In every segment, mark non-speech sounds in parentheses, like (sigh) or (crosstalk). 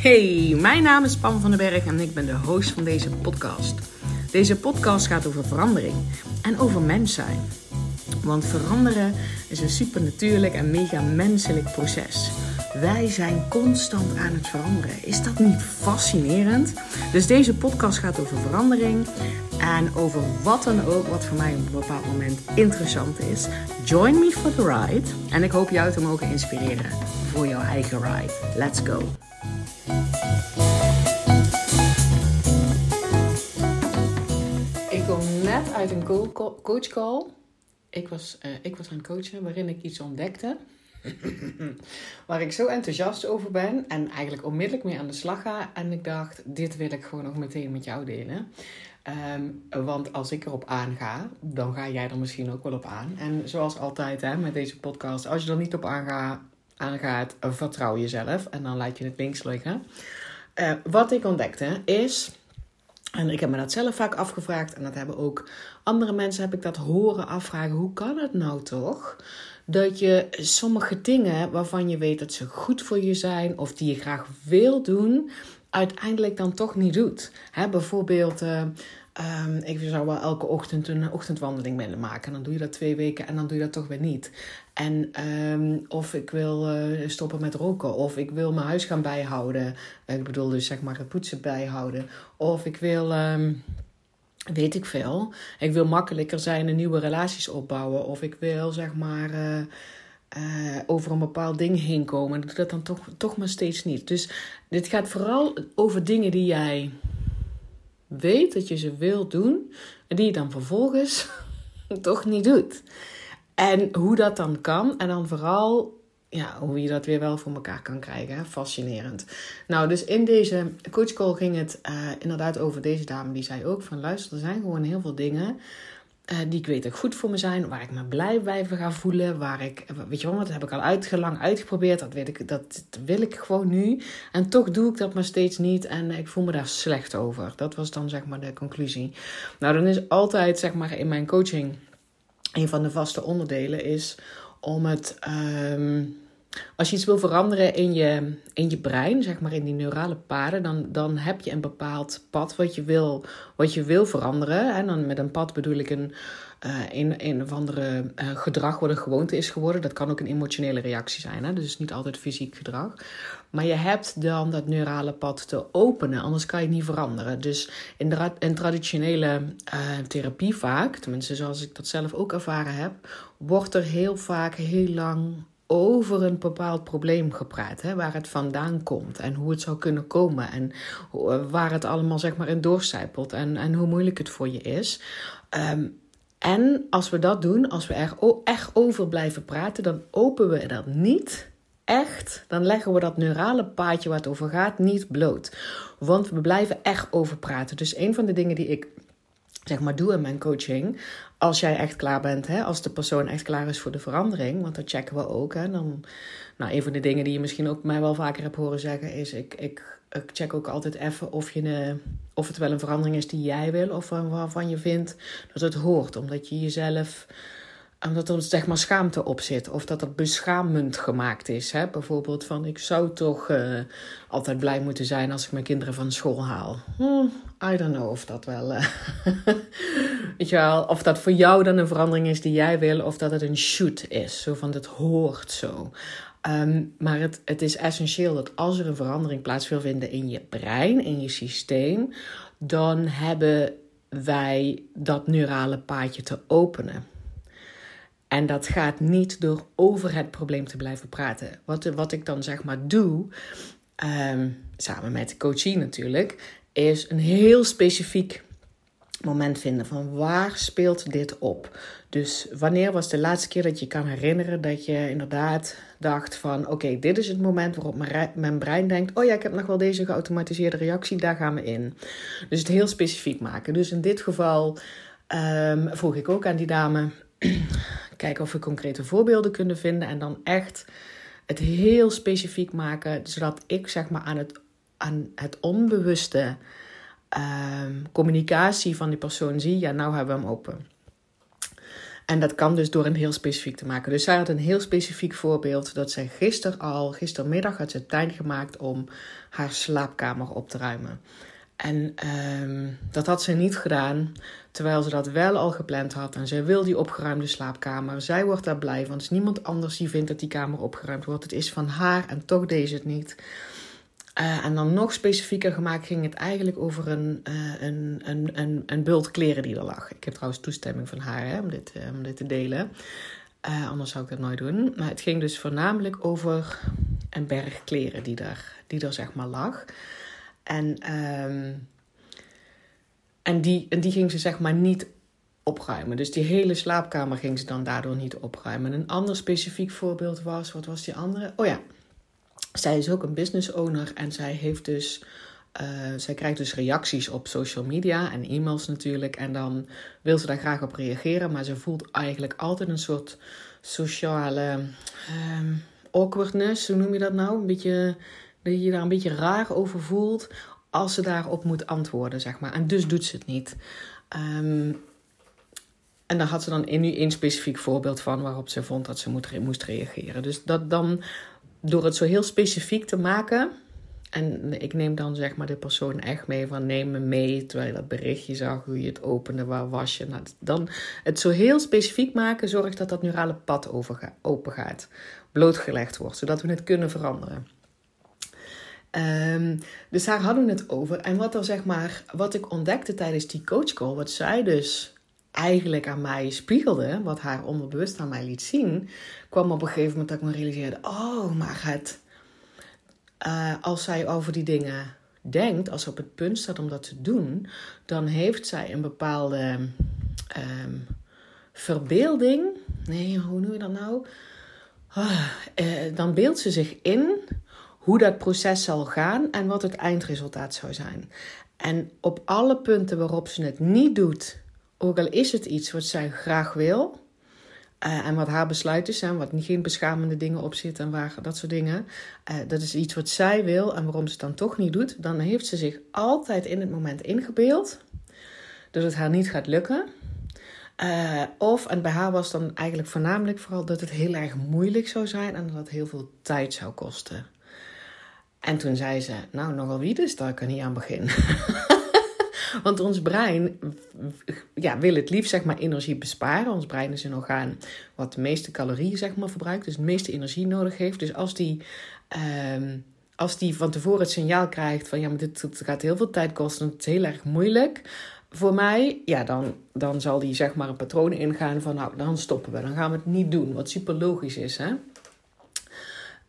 Hey, mijn naam is Pam van den Berg en ik ben de host van deze podcast. Deze podcast gaat over verandering en over mens zijn. Want veranderen is een supernatuurlijk en mega menselijk proces. Wij zijn constant aan het veranderen. Is dat niet fascinerend? Dus deze podcast gaat over verandering en over wat dan ook wat voor mij op een bepaald moment interessant is. Join me for the ride en ik hoop jou te mogen inspireren voor jouw eigen ride. Let's go! Ik kom net uit een coach call. Ik was, uh, ik was aan het coachen waarin ik iets ontdekte. (clears throat) waar ik zo enthousiast over ben en eigenlijk onmiddellijk mee aan de slag ga. En ik dacht, dit wil ik gewoon nog meteen met jou delen. Um, want als ik erop aanga, dan ga jij er misschien ook wel op aan. En zoals altijd hè, met deze podcast, als je er niet op aanga, aangaat, vertrouw jezelf. En dan laat je het links liggen. Uh, wat ik ontdekte is, en ik heb me dat zelf vaak afgevraagd, en dat hebben ook andere mensen, heb ik dat horen afvragen. Hoe kan het nou toch? Dat je sommige dingen waarvan je weet dat ze goed voor je zijn, of die je graag wil doen, uiteindelijk dan toch niet doet. Hè, bijvoorbeeld, uh, um, ik zou wel elke ochtend een ochtendwandeling willen maken. En dan doe je dat twee weken en dan doe je dat toch weer niet. En um, of ik wil uh, stoppen met roken. Of ik wil mijn huis gaan bijhouden. Ik bedoel dus zeg maar het poetsen bijhouden. Of ik wil... Um, weet ik veel. Ik wil makkelijker zijn en nieuwe relaties opbouwen. Of ik wil zeg maar... Uh, uh, over een bepaald ding heen komen. En doe dat dan toch, toch maar steeds niet. Dus dit gaat vooral over dingen die jij weet dat je ze wil doen. En die je dan vervolgens (laughs) toch niet doet. En hoe dat dan kan. En dan vooral ja, hoe je dat weer wel voor elkaar kan krijgen. Fascinerend. Nou, dus in deze coachcall ging het uh, inderdaad over deze dame. Die zei ook van luister, er zijn gewoon heel veel dingen uh, die ik weet dat goed voor me zijn, waar ik me blij bij ga voelen, waar ik, weet je wel, dat heb ik al uitgelang uitgeprobeerd, dat, weet ik, dat wil ik gewoon nu. En toch doe ik dat maar steeds niet en ik voel me daar slecht over. Dat was dan zeg maar de conclusie. Nou, dan is altijd zeg maar in mijn coaching een van de vaste onderdelen is om het. Um, als je iets wil veranderen in je, in je brein, zeg maar in die neurale paden, dan, dan heb je een bepaald pad wat je wil, wat je wil veranderen. En dan met een pad bedoel ik een, een, een of andere uh, gedrag wat een gewoonte is geworden. Dat kan ook een emotionele reactie zijn, hè? dus niet altijd fysiek gedrag. Maar je hebt dan dat neurale pad te openen, anders kan je het niet veranderen. Dus in, traditionele uh, therapie vaak, tenminste zoals ik dat zelf ook ervaren heb, wordt er heel vaak heel lang over een bepaald probleem gepraat. Hè, waar het vandaan komt en hoe het zou kunnen komen. En eh, waar het allemaal zeg maar in doorcijpelt en, en hoe moeilijk het voor je is. Um, en als we dat doen, als we er echt over blijven praten, dan openen we dat niet echt, dan leggen we dat neurale paadje waar het over gaat niet bloot. Want we blijven echt over praten. Dus een van de dingen die ik zeg maar doe in mijn coaching, als jij echt klaar bent, hè, als de persoon echt klaar is voor de verandering, want dat checken we ook. Hè, dan, nou, een van de dingen die je misschien ook mij wel vaker hebt horen zeggen is: ik, ik, ik check ook altijd even of, je, of het wel een verandering is die jij wil, of waarvan je vindt dat het hoort, omdat je jezelf omdat er zeg maar schaamte op zit. Of dat het beschamend gemaakt is. Hè? Bijvoorbeeld van ik zou toch uh, altijd blij moeten zijn als ik mijn kinderen van school haal. Hm, I don't know of dat wel. Uh, (laughs) weet je wel, of dat voor jou dan een verandering is die jij wil. Of dat het een shoot is. Zo van het hoort zo. Um, maar het, is essentieel dat als er een verandering plaats wil vinden in je brein, in je systeem. Dan hebben wij dat neurale paadje te openen. En dat gaat niet door over het probleem te blijven praten. Wat, wat ik dan zeg maar doe, um, samen met de coachie natuurlijk, is een heel specifiek moment vinden van waar speelt dit op. Dus wanneer was de laatste keer dat je kan herinneren dat je inderdaad dacht van oké, dit is het moment waarop mijn, brein denkt, oh ja, ik heb nog wel deze geautomatiseerde reactie, daar gaan we in. Dus het heel specifiek maken. Dus in dit geval um, vroeg ik ook aan die dame (clears throat) kijken of we concrete voorbeelden kunnen vinden en dan echt het heel specifiek maken, zodat ik zeg maar aan het, aan het onbewuste um, communicatie van die persoon zie, ja, nou hebben we hem open. En dat kan dus door een heel specifiek te maken. Dus zij had een heel specifiek voorbeeld dat zij gisteren al, gistermiddag had ze tijd gemaakt om haar slaapkamer op te ruimen. En ehm, dat had ze niet gedaan, terwijl ze dat wel al gepland had. En zij wil die opgeruimde slaapkamer. Zij wordt daar blij van. Het is niemand anders die vindt dat die kamer opgeruimd wordt. Het is van haar en toch deed ze het niet. Uh, en dan nog specifieker gemaakt ging het eigenlijk over een, uh, een, een, een, een bult kleren die er lag. Ik heb trouwens toestemming van haar hè, om, dit, uh, om dit te delen. anders zou ik dat nooit doen. Maar het ging dus voornamelijk over een berg kleren die er, die er zeg maar lag. En, um, en, die, en die ging ze zeg maar niet opruimen. Dus die hele slaapkamer ging ze dan daardoor niet opruimen. Een ander specifiek voorbeeld was, wat was die andere? Oh ja, zij is ook een business owner en zij heeft dus. Uh, zij krijgt dus reacties op social media en e-mails natuurlijk. En dan wil ze daar graag op reageren. Maar ze voelt eigenlijk altijd een soort sociale um, awkwardness. Hoe noem je dat nou? Een beetje, dat je daar een beetje raar over voelt. Als ze daarop moet antwoorden, zeg maar. En dus doet ze het niet. Um, en daar had ze dan nu één specifiek voorbeeld van waarop ze vond dat ze moest reageren. Dus dat dan door het zo heel specifiek te maken. En ik neem dan zeg maar de persoon echt mee van neem me mee. Terwijl je dat berichtje zag, hoe je het opende, waar was je. Nou, dan het zo heel specifiek maken zorgt dat dat neurale pad open gaat. Blootgelegd wordt, zodat we het kunnen veranderen. Um, dus daar hadden we het over. En wat, er, zeg maar, wat ik ontdekte tijdens die coachcall, wat zij dus eigenlijk aan mij spiegelde, wat haar onderbewust aan mij liet zien, kwam op een gegeven moment dat ik me realiseerde: oh, maar het. Uh, als zij over die dingen denkt, als ze op het punt staat om dat te doen, dan heeft zij een bepaalde um, verbeelding. Nee, hoe noem je dat nou? Uh, uh, dan beeldt ze zich in hoe dat proces zal gaan en wat het eindresultaat zou zijn. En op alle punten waarop ze het niet doet ook al is het iets wat zij graag wil. Uh, en wat haar besluiten zijn, wat niet geen beschamende dingen op zit en waar, dat soort dingen. Uh, dat is iets wat zij wil en waarom ze het dan toch niet doet. Dan heeft ze zich altijd in het moment ingebeeld dat het haar niet gaat lukken. Uh, of, en bij haar was dan eigenlijk voornamelijk vooral dat het heel erg moeilijk zou zijn en dat het heel veel tijd zou kosten. En toen zei ze, nou nogal wie dus, daar kan niet aan beginnen. (laughs) Want ons brein ja, wil het liefst zeg maar, energie besparen. Ons brein is een orgaan wat de meeste calorieën zeg maar, verbruikt, dus de meeste energie nodig heeft. Dus als die, um, als die van tevoren het signaal krijgt van ja, maar dit, dit gaat heel veel tijd kosten, het is heel erg moeilijk voor mij, ja, dan, dan zal die zeg maar een patroon ingaan van nou, dan stoppen we. Dan gaan we het niet doen, wat super logisch is, hè.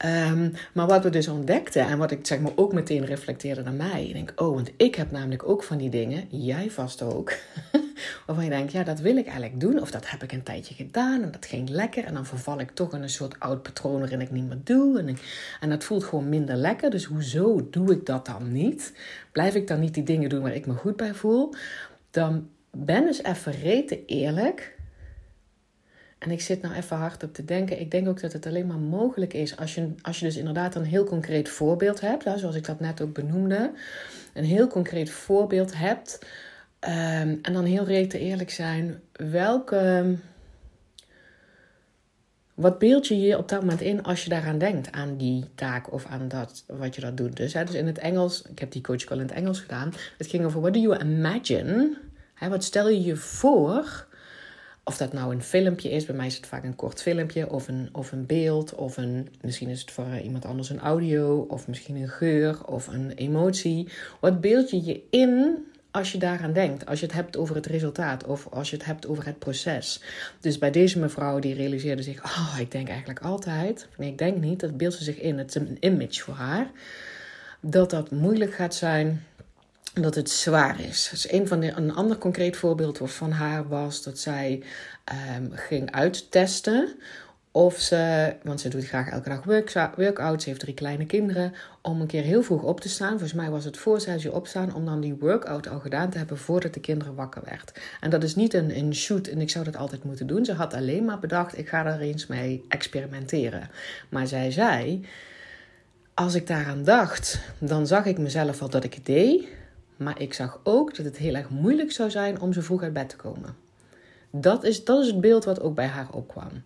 Um, maar wat we dus ontdekten en wat ik zeg maar ook meteen reflecteerde naar mij. Ik denk, oh, want ik heb namelijk ook van die dingen, jij vast ook. (laughs) waarvan je denkt, ja, dat wil ik eigenlijk doen. Of dat heb ik een tijdje gedaan en dat ging lekker. En dan verval ik toch in een soort oud patroon waarin ik niet meer doe. En, en dat voelt gewoon minder lekker. Dus hoezo doe ik dat dan niet? Blijf ik dan niet die dingen doen waar ik me goed bij voel? Dan ben eens even rete eerlijk en ik zit nou even hard op te denken. Ik denk ook dat het alleen maar mogelijk is als je, als je dus inderdaad een heel concreet voorbeeld hebt. Zoals ik dat net ook benoemde. Een heel concreet voorbeeld hebt. Um, en dan heel reet eerlijk zijn. Welke. Wat beeld je je op dat moment in als je daaraan denkt? Aan die taak of aan dat wat je dat doet. Dus, hè, dus in het Engels. Ik heb die coach al in het Engels gedaan. Het ging over what do you imagine? Hè, wat stel je je voor? Of dat nou een filmpje is, bij mij is het vaak een kort filmpje, of een, of een beeld, of een, misschien is het voor iemand anders een audio, of misschien een geur, of een emotie. Wat beeld je je in als je daaraan denkt, als je het hebt over het resultaat of als je het hebt over het proces. Dus bij deze mevrouw die realiseerde zich, oh, ik denk eigenlijk altijd, nee, ik denk niet, dat beeld ze zich in, het is een image voor haar, dat dat moeilijk gaat zijn dat het zwaar is. Dus een, van de, een ander concreet voorbeeld van haar was dat zij um, ging uittesten of ze, want ze doet graag elke dag workouts, ze heeft drie kleine kinderen, om een keer heel vroeg op te staan. Volgens mij was het voor zes uur opstaan, om dan die workout al gedaan te hebben voordat de kinderen wakker werd. En dat is niet een, een shoot en ik zou dat altijd moeten doen. Ze had alleen maar bedacht, ik ga er eens mee experimenteren. Maar zij zei, als ik daaraan dacht, dan zag ik mezelf al dat ik het deed. Maar ik zag ook dat het heel erg moeilijk zou zijn om zo vroeg uit bed te komen. Dat is, dat is het beeld wat ook bij haar opkwam.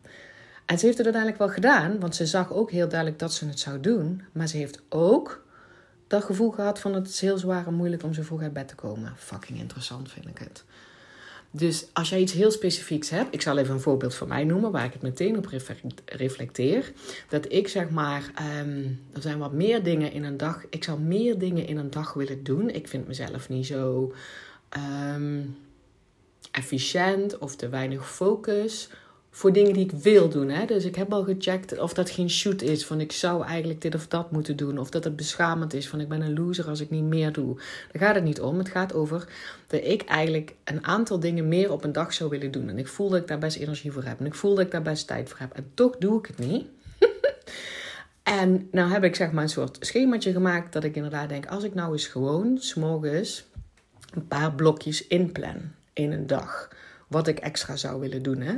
En ze heeft het uiteindelijk wel gedaan, want ze zag ook heel duidelijk dat ze het zou doen. Maar ze heeft ook dat gevoel gehad van het is heel zwaar en moeilijk om zo vroeg uit bed te komen. Fucking interessant vind ik het. Dus als jij iets heel specifieks hebt, ik zal even een voorbeeld van mij noemen waar ik het meteen op reflecteer. Dat ik zeg maar, um, er zijn wat meer dingen in een dag. Ik zou meer dingen in een dag willen doen. Ik vind mezelf niet zo ehm, efficiënt of te weinig focus voor dingen die ik wil doen. Hè? Dus ik heb al gecheckt of dat geen shoot is. Van ik zou eigenlijk dit of dat moeten doen. Of dat het beschamend is. Van ik ben een loser als ik niet meer doe. Daar gaat het niet om. Het gaat over dat ik eigenlijk een aantal dingen meer op een dag zou willen doen. En ik voel dat ik daar best energie voor heb. En ik voel dat ik daar best tijd voor heb. En toch doe ik het niet. (laughs) en nou heb ik zeg maar een soort schemaatje gemaakt. Dat ik inderdaad denk. Als ik nou eens gewoon s'morgens een paar blokjes inplan in een dag. Wat ik extra zou willen doen. Hè?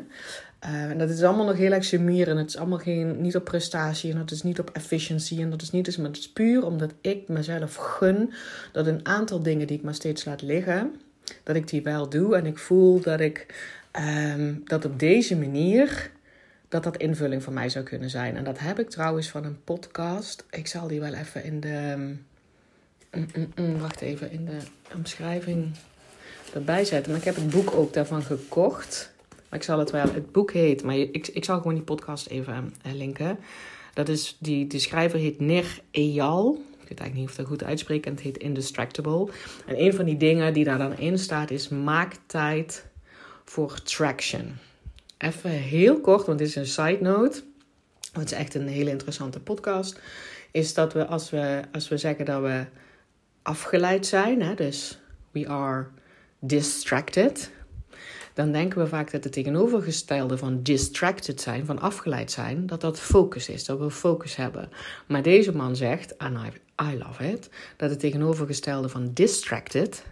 Uh, en dat is allemaal nog heel erg sumier en het is allemaal geen, niet op prestatie en dat is niet op efficiency en dat is niet dus, maar het is puur omdat ik mezelf gun dat een aantal dingen die ik maar steeds laat liggen, dat ik die wel doe en ik voel dat ik um, dat op deze manier dat dat invulling voor mij zou kunnen zijn. En dat heb ik trouwens van een podcast. Ik zal die wel even in de mm, mm, mm, wacht even in de omschrijving erbij zetten. Maar ik heb het boek ook daarvan gekocht. Maar ik zal het wel, het boek heet, maar ik, ik zal gewoon die podcast even uh, linken. Dat is, die, de schrijver heet Nir Eyal. Ik weet eigenlijk niet of dat goed uitspreek. En het heet Indestructible. En een van die dingen die daar dan in staat is: maak tijd voor traction. Even heel kort, want dit is een side note. Het is echt een hele interessante podcast. Is dat we als we, als we zeggen dat we afgeleid zijn, hè, dus we are distracted, dan denken we vaak dat het tegenovergestelde van distracted zijn, van afgeleid zijn, dat dat focus is, dat we focus hebben. Maar deze man zegt, en I, I love it, dat het tegenovergestelde van distracted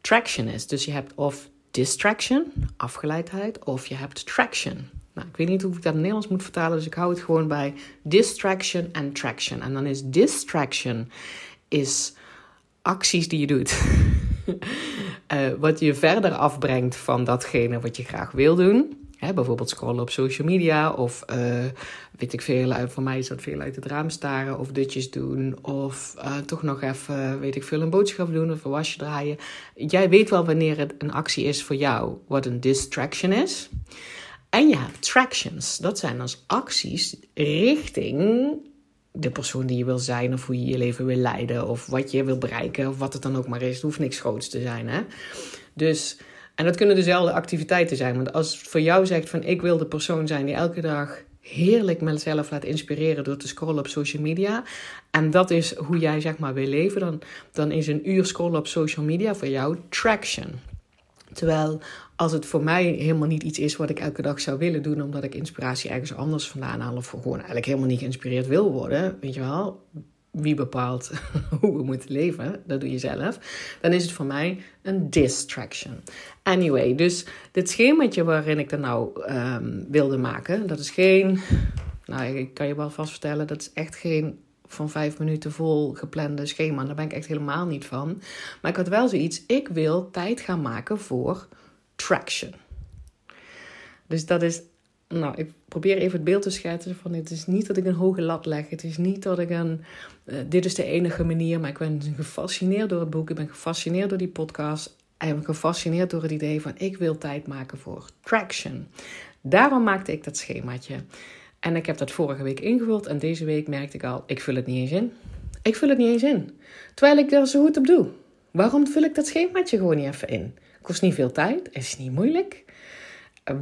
traction is. Dus je hebt of distraction, afgeleidheid, of je hebt traction. Nou, ik weet niet hoe ik dat in Nederlands moet vertalen, dus ik hou het gewoon bij distraction en traction. En dan is distraction is acties die je doet. (laughs) uh, wat je verder afbrengt van datgene wat je graag wil doen. Hè, bijvoorbeeld scrollen op social media of uh, weet ik veel, voor mij is dat veel uit het raam staren of dutjes doen of toch nog even, weet ik veel, een boodschap doen of een wasje draaien. Jij weet wel wanneer het een actie is voor jou, wat een distraction is. En je hebt tractions, dat zijn als acties richting de persoon die je wil zijn, of hoe je je leven wil leiden, of wat je wil bereiken, of wat het dan ook maar is. Het hoeft niks groots te zijn. Hè? Dus, en dat kunnen dezelfde activiteiten zijn. Want als voor jou zegt van ik wil de persoon zijn die elke dag heerlijk mezelf laat inspireren door te scrollen op social media. En dat is hoe jij zeg maar wil leven. Dan, dan is een uur scrollen op social media voor jou traction. Terwijl als het voor mij helemaal niet iets is wat ik elke dag zou willen doen, omdat ik inspiratie ergens anders vandaan haal, of gewoon eigenlijk helemaal niet geïnspireerd wil worden, weet je wel, wie bepaalt (laughs) hoe we moeten leven, dat doe je zelf, dan is het voor mij een distraction. Anyway, dus dit schemaatje waarin ik dat nou um, wilde maken, dat is geen, nou ik kan je wel vast vertellen, dat is echt geen van vijf minuten vol geplande schema. Daar ben ik echt helemaal niet van. Maar ik had wel zoiets, ik wil tijd gaan maken voor traction. Dus dat is, nou, ik probeer even het beeld te schetsen van het is niet dat ik een hoge lat leg. Het is niet dat ik een, uh, dit is de enige manier, maar ik ben gefascineerd door het boek. Ik ben gefascineerd door die podcast. En ik ben gefascineerd door het idee van ik wil tijd maken voor traction. Daarom maakte ik dat schemaatje. En ik heb dat vorige week ingevuld en deze week merkte ik al, ik vul het niet eens in. Ik vul het niet eens in. Terwijl ik er zo goed op doe. Waarom vul ik dat schemaatje gewoon niet even in? Kost niet veel tijd, is niet moeilijk.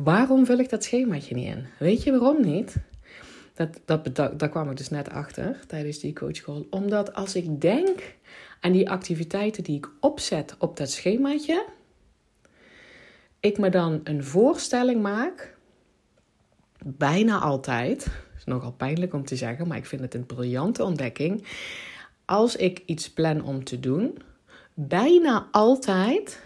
Waarom vul ik dat schemaatje niet in? Weet je waarom niet? Dat, dat, dat, daar kwam ik dus net achter tijdens die coachcall. Omdat als ik denk aan die activiteiten die ik opzet op dat schemaatje, ik me dan een voorstelling maak, bijna altijd, is nogal pijnlijk om te zeggen, maar ik vind het een briljante ontdekking. Als ik iets plan om te doen, bijna altijd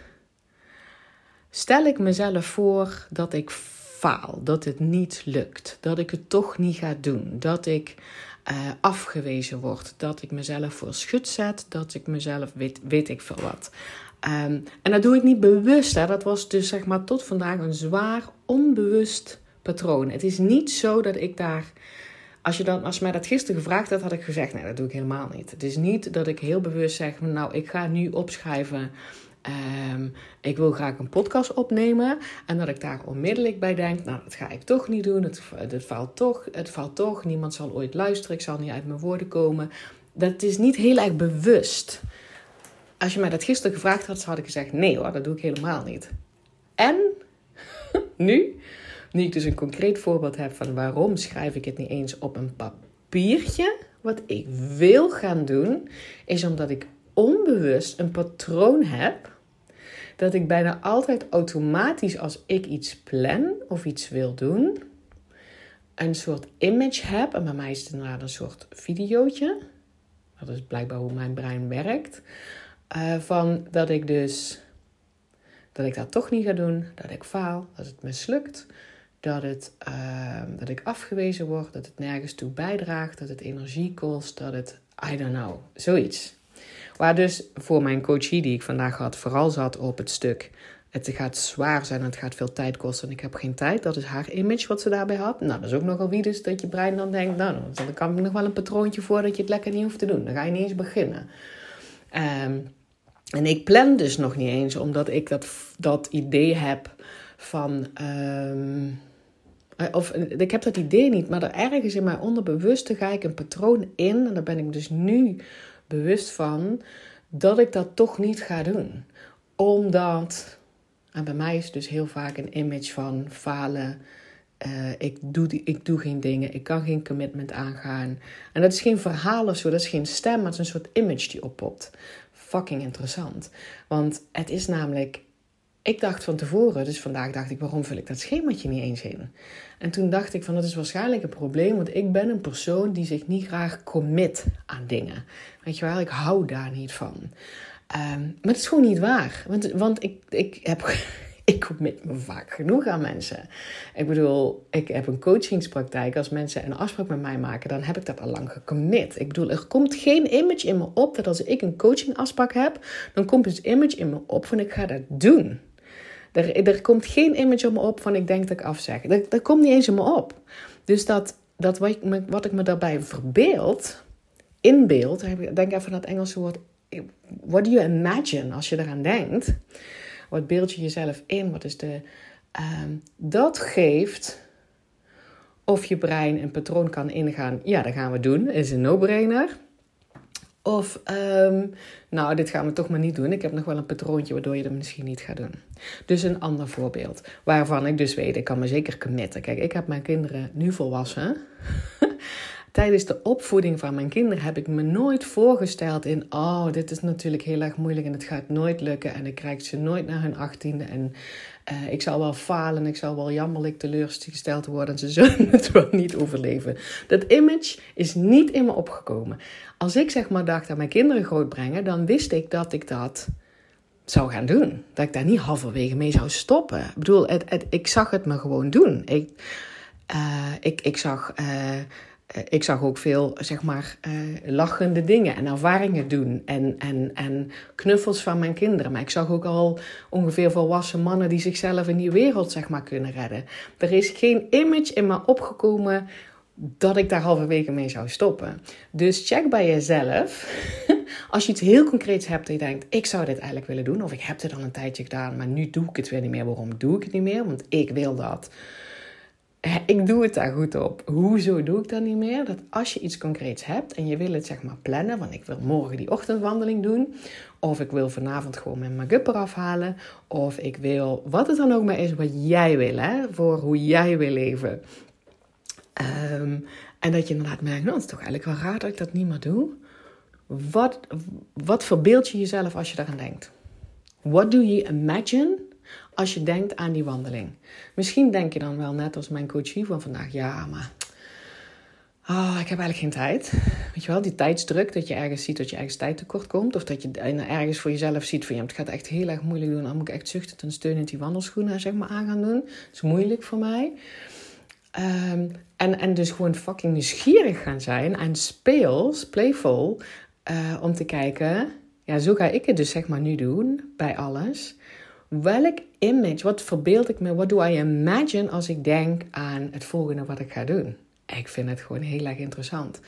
stel ik mezelf voor dat ik faal, dat het niet lukt, dat ik het toch niet ga doen, dat ik uh, afgewezen word, dat ik mezelf voor schut zet, dat ik mezelf weet, weet ik veel wat. Ehm, en dat doe ik niet bewust. Hè. Dat was dus zeg maar tot vandaag een zwaar onbewust patroon. Het is niet zo dat ik daar. Als je, dan, als mij dat gisteren gevraagd had, had ik gezegd: nee, dat doe ik helemaal niet. Het is niet dat ik heel bewust zeg: nou, ik ga nu opschrijven. Um, ik wil graag een podcast opnemen. En dat ik daar onmiddellijk bij denk: nou, dat ga ik toch niet doen. Het, het, valt toch, het valt toch. Niemand zal ooit luisteren. Ik zal niet uit mijn woorden komen. Dat is niet heel erg bewust. Als je mij dat gisteren gevraagd had, had ik gezegd: nee hoor, dat doe ik helemaal niet. En (laughs) nu nu ik dus een concreet voorbeeld heb van waarom schrijf ik het niet eens op een papiertje. Wat ik wil gaan doen, is omdat ik onbewust een patroon heb. Dat ik bijna altijd automatisch als ik iets plan of iets wil doen, een soort image heb. En bij mij is het inderdaad een soort videootje. Dat is blijkbaar hoe mijn brein werkt. Uh, van dat ik dus dat ik dat toch niet ga doen, dat ik faal, dat het mislukt, dat, het, ehm, dat ik afgewezen word, dat het nergens toe bijdraagt, dat het energie kost, dat het, I don't know, zoiets. Waar dus voor mijn coachie die ik vandaag had, vooral zat op het stuk. Het gaat zwaar zijn en het gaat veel tijd kosten en ik heb geen tijd. Dat is haar image wat ze daarbij had. Nou, dat is ook nogal wie dus dat je brein dan denkt, nou, dan kan ik nog wel een patroontje voor dat je het lekker niet hoeft te doen. Dan ga je niet eens beginnen. Um, en ik plan dus nog niet eens, omdat ik dat, dat idee heb van. Um, eh, of ik heb dat idee niet, maar er ergens in mijn onderbewuste ga ik een patroon in. En daar ben ik dus nu bewust van dat ik dat toch niet ga doen. Omdat, en bij mij is dus heel vaak een image van falen. Uh, ik, doe ik doe geen dingen, ik kan geen commitment aangaan. En dat is geen verhaal of zo, dat is geen stem, maar het is een soort image die oppopt. Fucking interessant. Want het is namelijk ik dacht van tevoren, dus vandaag dacht ik, waarom vul ik dat schemaatje niet eens in? En toen dacht ik van, dat is waarschijnlijk een probleem, want ik ben een persoon die zich niet graag commit aan dingen. Weet je wel, ik hou daar niet van. Um, maar het is gewoon niet waar, want, want ik, ik heb... (laughs) Ik commit me vaak genoeg aan mensen. Ik bedoel, ik heb een coachingspraktijk. Als mensen een afspraak met mij maken, dan heb ik dat al lang gecommit. Ik bedoel, er komt geen image in me op dat als ik een coachingafspraak heb, dan komt het image in me op van ik ga dat doen. Er, er komt geen image op me op van ik denk dat ik afzeg. Dat, dat komt niet eens in me op. Dus dat, dat wat, ik me, wat ik me daarbij verbeeld, inbeeld, denk even aan het Engelse woord, what do you imagine als je eraan denkt? Wat beeld je jezelf in? Wat is de, um, dat geeft of je brein een patroon kan ingaan. Ja, dat gaan we doen. Is een no-brainer. Of, um, nou, dit gaan we toch maar niet doen. Ik heb nog wel een patroontje waardoor je dat misschien niet gaat doen. Dus een ander voorbeeld. Waarvan ik dus weet, ik kan me zeker committen. Kijk, ik heb mijn kinderen nu volwassen. Tijdens de opvoeding van mijn kinderen heb ik me nooit voorgesteld in... Oh, dit is natuurlijk heel erg moeilijk en het gaat nooit lukken. En ik krijg ze nooit naar hun achttiende. En uh, ik zal wel falen, ik zal wel jammerlijk teleurgesteld worden. En ze (laughs) zullen het wel niet overleven. Dat image is niet in me opgekomen. Als ik zeg maar dacht aan mijn kinderen grootbrengen, dan wist ik dat ik dat zou gaan doen. Dat ik daar niet halverwege mee zou stoppen. Ik bedoel, het, ik zag het me gewoon doen. Ik, uh, ik, ik zag... Uh, ik zag ook veel, zeg maar, uh, lachende dingen en ervaringen doen. En, en, en knuffels van mijn kinderen. Maar ik zag ook al ongeveer volwassen mannen die zichzelf in die wereld, zeg maar, kunnen redden. Er is geen image in me opgekomen dat ik daar halverwege mee zou stoppen. Dus check bij jezelf. (laughs) Als je iets heel concreets hebt en je denkt, ik zou dit eigenlijk willen doen. Of ik heb dit al een tijdje gedaan, maar nu doe ik het weer niet meer. Waarom doe ik het niet meer? Want ik wil dat. (laughs) Ik doe het daar goed op. Hoezo doe ik dat niet meer? Dat als je iets concreets hebt en je wil het zeg maar plannen, want ik wil morgen die ochtendwandeling doen, of ik wil vanavond gewoon mijn make-up eraf halen, of ik wil wat het dan ook maar is wat jij wil, hè, voor hoe jij wil leven. Um, en dat je inderdaad merkt, nou, het is toch eigenlijk wel raar dat ik dat niet meer doe. Wat, wat verbeeld je jezelf als je daaraan denkt? What do you imagine als je denkt aan die wandeling? Misschien denk je dan wel net als mijn coachie van vandaag, ja, maar oh, ik heb eigenlijk geen tijd. Weet je wel, die tijdsdruk, dat je ergens ziet dat je ergens tijd tekort komt. Of dat je ergens voor jezelf ziet van, ja, het gaat echt heel erg moeilijk doen. Dan moet ik echt zuchtend en steunend die wandelschoenen zeg maar, aan gaan doen. Dat is moeilijk voor mij. Um, en, en dus gewoon fucking nieuwsgierig gaan zijn en speels, playful, uh, om te kijken, ja, zo ga ik het dus zeg maar nu doen bij alles. Welk image, wat verbeeld ik me, wat do I imagine als ik denk aan het volgende wat ik ga doen? Ik vind het gewoon heel erg interessant.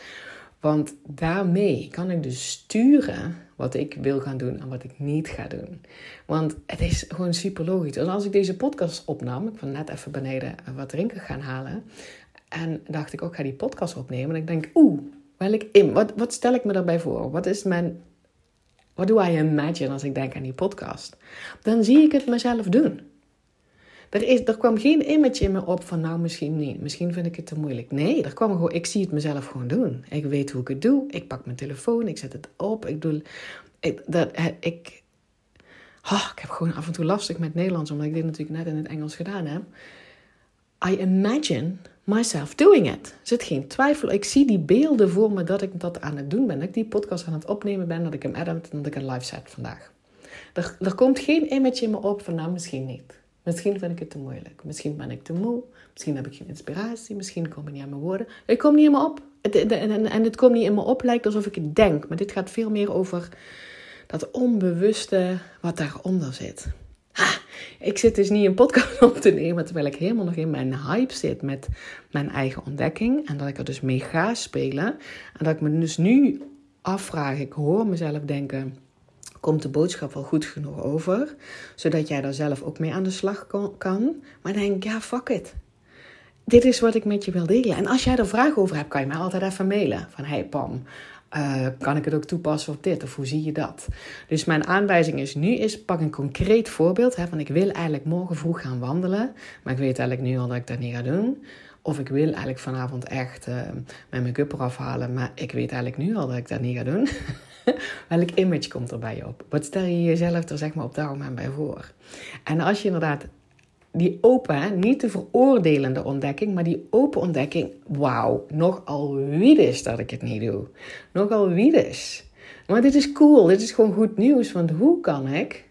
Want daarmee kan ik dus sturen wat ik wil gaan doen en wat ik niet ga doen. Want het is gewoon super logisch. Als ik deze podcast opnam, ik van net even beneden wat drinken gaan halen. En dacht ik ook, ga die podcast opnemen. En ik denk, oeh, welk in, wat, wat stel ik me daarbij voor? Wat is mijn, wat do I imagine als ik denk aan die podcast? Dan zie ik het mezelf doen. Er, is, er kwam geen image in me op van nou misschien niet, misschien vind ik het te moeilijk. Nee, er kwam gewoon, ik zie het mezelf gewoon doen. Ik weet hoe ik het doe, ik pak mijn telefoon, ik zet het op, ik doe, dat, ik, oh, ik heb gewoon af en toe lastig met Nederlands, omdat ik dit natuurlijk net in het Engels gedaan heb. I imagine myself doing it. Er zit geen twijfel. Ik zie die beelden voor me dat ik dat aan het doen ben. Dat ik die podcast aan het opnemen ben, dat ik hem edit en dat ik een live set vandaag. Er, er komt geen image in me op van nou misschien niet. Misschien vind ik het te moeilijk. Misschien ben ik te moe. Misschien heb ik geen inspiratie. Misschien komen niet aan mijn woorden. Het komt niet in me op. En het komt niet in me op, lijkt alsof ik het denk. Maar dit gaat veel meer over dat onbewuste wat daaronder zit. Ha, ik zit dus niet een podcast (laughs) op te nemen terwijl ik helemaal nog in mijn hype zit met mijn eigen ontdekking. En dat ik er dus mee ga spelen. En dat ik me dus nu afvraag, ik hoor mezelf denken komt de boodschap wel goed genoeg over, zodat jij daar zelf ook mee aan de slag kan. Maar denk, ja, fuck it. Dit is wat ik met je wil delen. En als jij er vragen over hebt, kan je mij altijd even mailen. Van, hey Pam, uh, kan ik het ook toepassen op dit? Of hoe zie je dat? Dus mijn aanwijzing is nu, is pak een concreet voorbeeld. Hè, van ik wil eigenlijk morgen vroeg gaan wandelen. Maar ik weet eigenlijk nu al dat ik dat niet ga doen. Of ik wil eigenlijk vanavond echt uh, mijn make-up eraf halen. Maar ik weet eigenlijk nu al dat ik dat niet ga doen. (laughs) Welk image komt er bij je op? Wat stel je jezelf er zeg maar op dat moment bij voor? En als je inderdaad die open, niet de veroordelende ontdekking, maar die open ontdekking, wauw, nogal wie is dat ik het niet doe. Nogal wie is. Maar dit is cool, dit is gewoon goed nieuws, want hoe kan ik,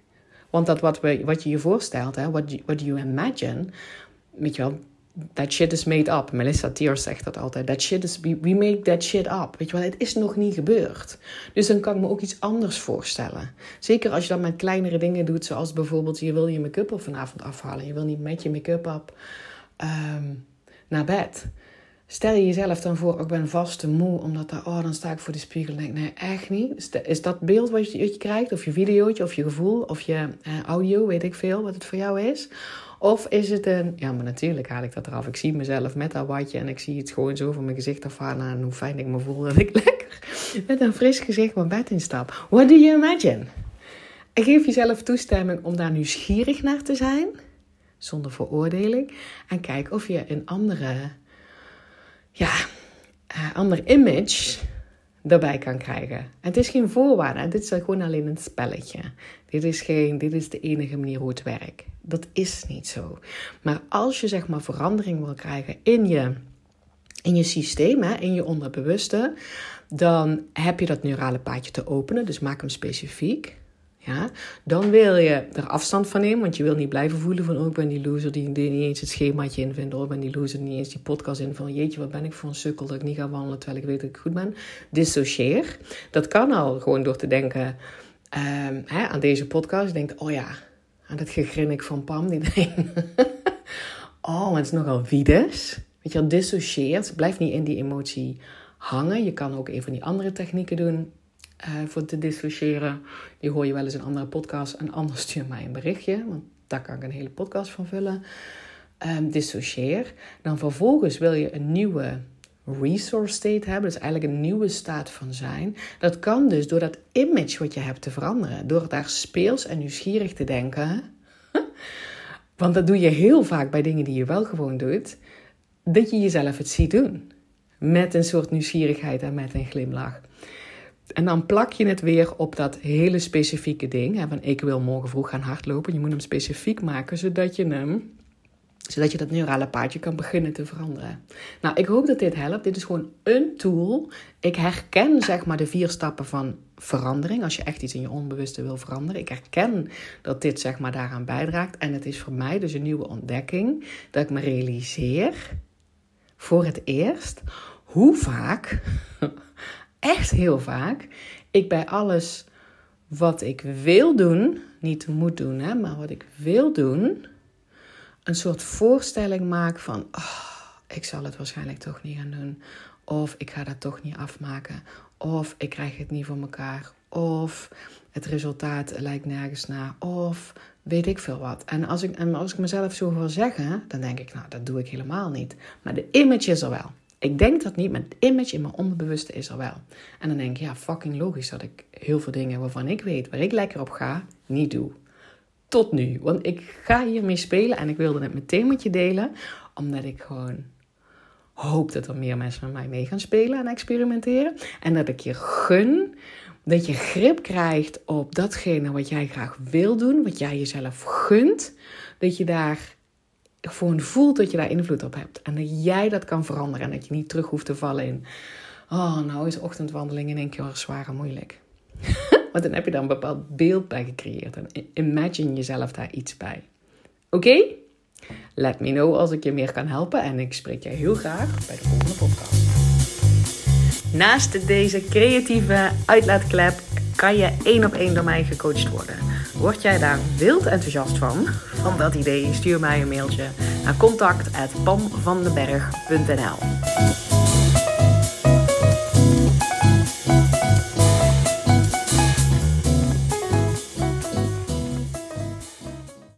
want dat wat, we, wat je je voorstelt, hè, what, you, what you imagine, weet je wel, that shit is made up. Melissa Tier zegt dat altijd. That shit is, we make that shit up. Weet je wel, het is nog niet gebeurd. Dus dan kan ik me ook iets anders voorstellen. Zeker als je dat met kleinere dingen doet, zoals bijvoorbeeld je wil je make-up op vanavond afhalen. Je wil niet met je make-up op um, naar bed. Stel je jezelf dan voor, ik ben vast te moe, omdat dan, oh, dan sta ik voor de spiegel en denk, nee, echt niet. Is dat beeld wat je, je krijgt, of je videootje, of je gevoel, of je uh, audio, weet ik veel, wat het voor jou is? Of is het een, ja, maar natuurlijk haal ik dat eraf. Ik zie mezelf met dat watje en ik zie het gewoon zo van mijn gezicht afhalen en hoe fijn ik me voel dat ik (laughs) lekker met een fris gezicht mijn bed instap. What do you imagine? En geef jezelf toestemming om daar nieuwsgierig naar te zijn, zonder veroordeling. En kijk of je een andere, ja, uh, ander image daarbij kan krijgen. En het is geen voorwaarde, dit is gewoon alleen een spelletje. Dit is, geen, dit is de enige manier hoe het werkt. Dat is niet zo. Maar als je zeg maar verandering wil krijgen in je, in je systeem, hè, in je onderbewuste, dan heb je dat neurale paadje te openen. Dus maak hem specifiek. Ja, dan wil je er afstand van nemen, want je wil niet blijven voelen van, oh, ik ben die loser die, niet eens het schemaatje invindt, oh, ik ben die loser die niet eens die podcast invult, jeetje, wat ben ik voor een sukkel dat ik niet ga wandelen terwijl ik weet dat ik goed ben. Dissocieer. Dat kan al gewoon door te denken um, hè, aan deze podcast. Je denkt, oh ja, aan dat gegrinnik van Pam, die denkt, (laughs) oh, het is nogal wiedes. Weet je wel, dissocieert. Blijf niet in die emotie hangen. Je kan ook een van die andere technieken doen uh, voor te dissociëren. Die hoor je wel eens in andere podcasts. En anders stuur mij een berichtje, want daar kan ik een hele podcast van vullen. Um, dissocieer. Dan vervolgens wil je een nieuwe resource state hebben. Dus eigenlijk een nieuwe staat van zijn. Dat kan dus door dat image wat je hebt te veranderen. Door daar speels en nieuwsgierig te denken. (laughs) Want dat doe je heel vaak bij dingen die je wel gewoon doet. Dat je jezelf het ziet doen. Met een soort nieuwsgierigheid en met een glimlach. En dan plak je het weer op dat hele specifieke ding. Hè, van ik wil morgen vroeg gaan hardlopen. Je moet hem specifiek maken, zodat je hem zodat je dat neurale paadje kan beginnen te veranderen. Nou, ik hoop dat dit helpt. Dit is gewoon een tool. Ik herken zeg maar de vier stappen van verandering. Als je echt iets in je onbewuste wil veranderen. Ik herken dat dit zeg maar daaraan bijdraagt. En het is voor mij dus een nieuwe ontdekking. Dat ik me realiseer voor het eerst hoe vaak echt heel vaak ik bij alles wat ik wil doen, niet moet doen, hè, maar wat ik wil doen, een soort voorstelling maak van, oh, ik zal het waarschijnlijk toch niet gaan doen. Of ik ga dat toch niet afmaken. Of ik krijg het niet voor elkaar. Of het resultaat lijkt nergens naar. Of weet ik veel wat. En als ik, en als ik mezelf zo wil zeggen, dan denk ik, nou, dat doe ik helemaal niet. Maar de image is er wel. Ik denk dat niet, maar het image in mijn onderbewuste is er wel. En dan denk ik, ja, fucking logisch dat ik heel veel dingen waarvan ik weet, waar ik lekker op ga, niet doe. Tot nu. Want ik ga hiermee spelen en ik wilde het meteen met je delen, omdat ik gewoon hoop dat er meer mensen met mij mee gaan spelen en experimenteren. En dat ik je gun dat je grip krijgt op datgene wat jij graag wil doen, wat jij jezelf gunt. Dat je daar gewoon voelt dat je daar invloed op hebt. En dat jij dat kan veranderen. En dat je niet terug hoeft te vallen in. Oh, nou is ochtendwandeling in één keer zwaar en moeilijk. (laughs) Want dan heb je daar een bepaald beeld bij gecreëerd. En imagine jezelf daar iets bij. Oké? Let me know als ik je meer kan helpen. En ik spreek je heel graag bij de volgende podcast. Naast deze creatieve uitlaatklep kan je één op één door mij gecoacht worden. Word jij daar wild enthousiast van, van dat idee, stuur mij een mailtje naar contact.pamvandenberg.nl